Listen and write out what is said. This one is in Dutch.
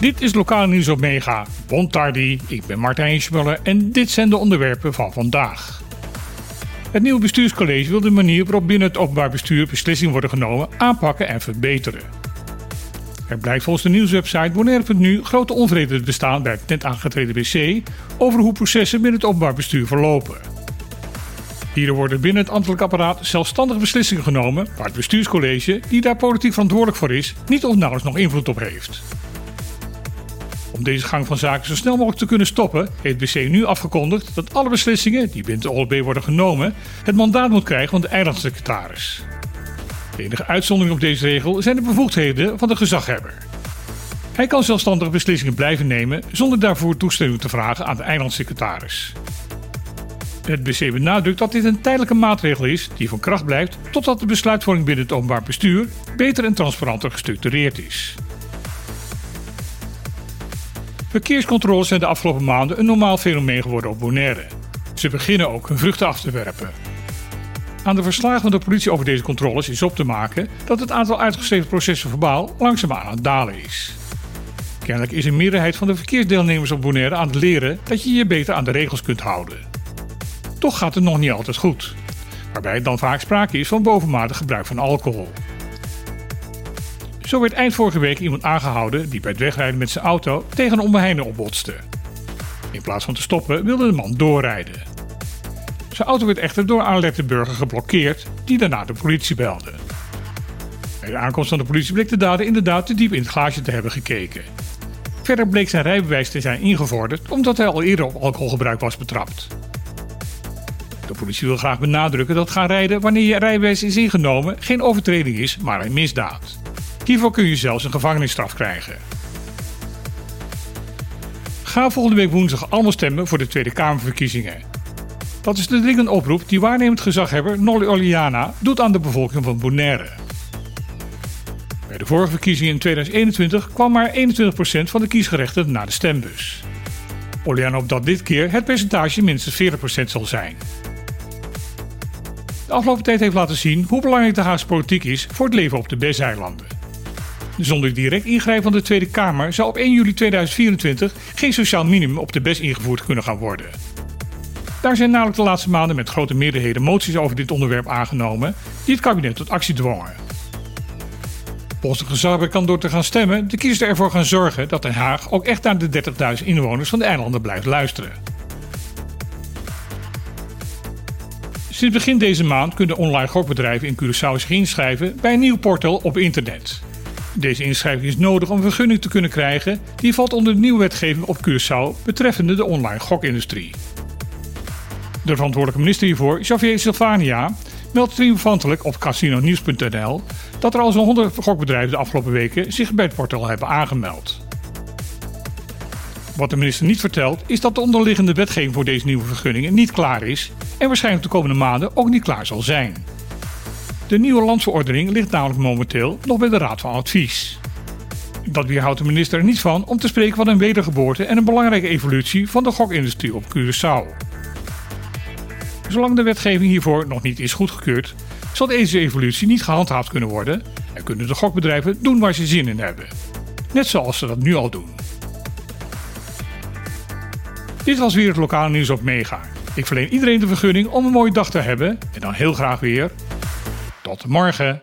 Dit is Lokaal Nieuws op Mega. Bon tardi, ik ben Martijn Schmuller en dit zijn de onderwerpen van vandaag. Het nieuwe bestuurscollege wil de manier waarop binnen het openbaar bestuur beslissingen worden genomen aanpakken en verbeteren. Er blijkt volgens de nieuwswebsite Bonaire.nu grote onvrede bestaan bij het net aangetreden BC over hoe processen binnen het openbaar bestuur verlopen. Hierin worden binnen het ambtelijk apparaat zelfstandige beslissingen genomen waar het bestuurscollege, die daar politiek verantwoordelijk voor is, niet of nauwelijks nog invloed op heeft. Om deze gang van zaken zo snel mogelijk te kunnen stoppen, heeft BC nu afgekondigd dat alle beslissingen die binnen de OLB worden genomen, het mandaat moet krijgen van de eilandsecretaris. De enige uitzondering op deze regel zijn de bevoegdheden van de gezaghebber. Hij kan zelfstandige beslissingen blijven nemen zonder daarvoor toestemming te vragen aan de eilandsecretaris. Het BC benadrukt dat dit een tijdelijke maatregel is die van kracht blijft totdat de besluitvorming binnen het openbaar bestuur beter en transparanter gestructureerd is. Verkeerscontroles zijn de afgelopen maanden een normaal fenomeen geworden op Bonaire. Ze beginnen ook hun vruchten af te werpen. Aan de verslagen van de politie over deze controles is op te maken dat het aantal uitgeschreven processen verbaal langzaamaan aan het dalen is. Kennelijk is een meerderheid van de verkeersdeelnemers op Bonaire aan het leren dat je je beter aan de regels kunt houden. Toch gaat het nog niet altijd goed, waarbij dan vaak sprake is van bovenmatig gebruik van alcohol. Zo werd eind vorige week iemand aangehouden die bij het wegrijden met zijn auto tegen een onbeheinde opbotste. In plaats van te stoppen wilde de man doorrijden. Zijn auto werd echter door alerte burger geblokkeerd, die daarna de politie belde. Bij de aankomst van de politie bleek de dader inderdaad te diep in het glaasje te hebben gekeken. Verder bleek zijn rijbewijs te zijn ingevorderd omdat hij al eerder op alcoholgebruik was betrapt. De politie wil graag benadrukken dat gaan rijden wanneer je rijbewijs is ingenomen geen overtreding is, maar een misdaad. Hiervoor kun je zelfs een gevangenisstraf krijgen. Ga volgende week woensdag allemaal stemmen voor de Tweede Kamerverkiezingen. Dat is de dringende oproep die waarnemend gezaghebber Nolly Oliana doet aan de bevolking van Bonaire. Bij de vorige verkiezingen in 2021 kwam maar 21% van de kiesgerechtigden naar de stembus. Oliana hoopt dat dit keer het percentage minstens 40% zal zijn. De afgelopen tijd heeft laten zien hoe belangrijk de Haagse politiek is voor het leven op de BES-eilanden. Zonder direct ingrijpen van de Tweede Kamer zou op 1 juli 2024 geen sociaal minimum op de BES ingevoerd kunnen gaan worden. Daar zijn namelijk de laatste maanden met grote meerderheden moties over dit onderwerp aangenomen die het kabinet tot actie dwongen. Volgens de gezaghebbers kan door te gaan stemmen de kiezer ervoor gaan zorgen dat Den Haag ook echt naar de 30.000 inwoners van de eilanden blijft luisteren. Sinds begin deze maand kunnen online gokbedrijven in Curaçao zich inschrijven bij een nieuw portal op internet. Deze inschrijving is nodig om een vergunning te kunnen krijgen die valt onder de nieuwe wetgeving op Curaçao betreffende de online gokindustrie. De verantwoordelijke minister hiervoor, Javier Silvania, meldt triomfantelijk op casinonews.nl dat er al zo'n 100 gokbedrijven de afgelopen weken zich bij het portal hebben aangemeld. Wat de minister niet vertelt is dat de onderliggende wetgeving voor deze nieuwe vergunningen niet klaar is en waarschijnlijk de komende maanden ook niet klaar zal zijn. De nieuwe landverordening ligt namelijk momenteel nog bij de Raad van Advies. Dat weerhoudt de minister er niet van om te spreken van een wedergeboorte en een belangrijke evolutie van de gokindustrie op Curaçao. Zolang de wetgeving hiervoor nog niet is goedgekeurd, zal deze evolutie niet gehandhaafd kunnen worden en kunnen de gokbedrijven doen waar ze zin in hebben. Net zoals ze dat nu al doen. Dit was weer het lokale nieuws op Mega. Ik verleen iedereen de vergunning om een mooie dag te hebben en dan heel graag weer tot morgen.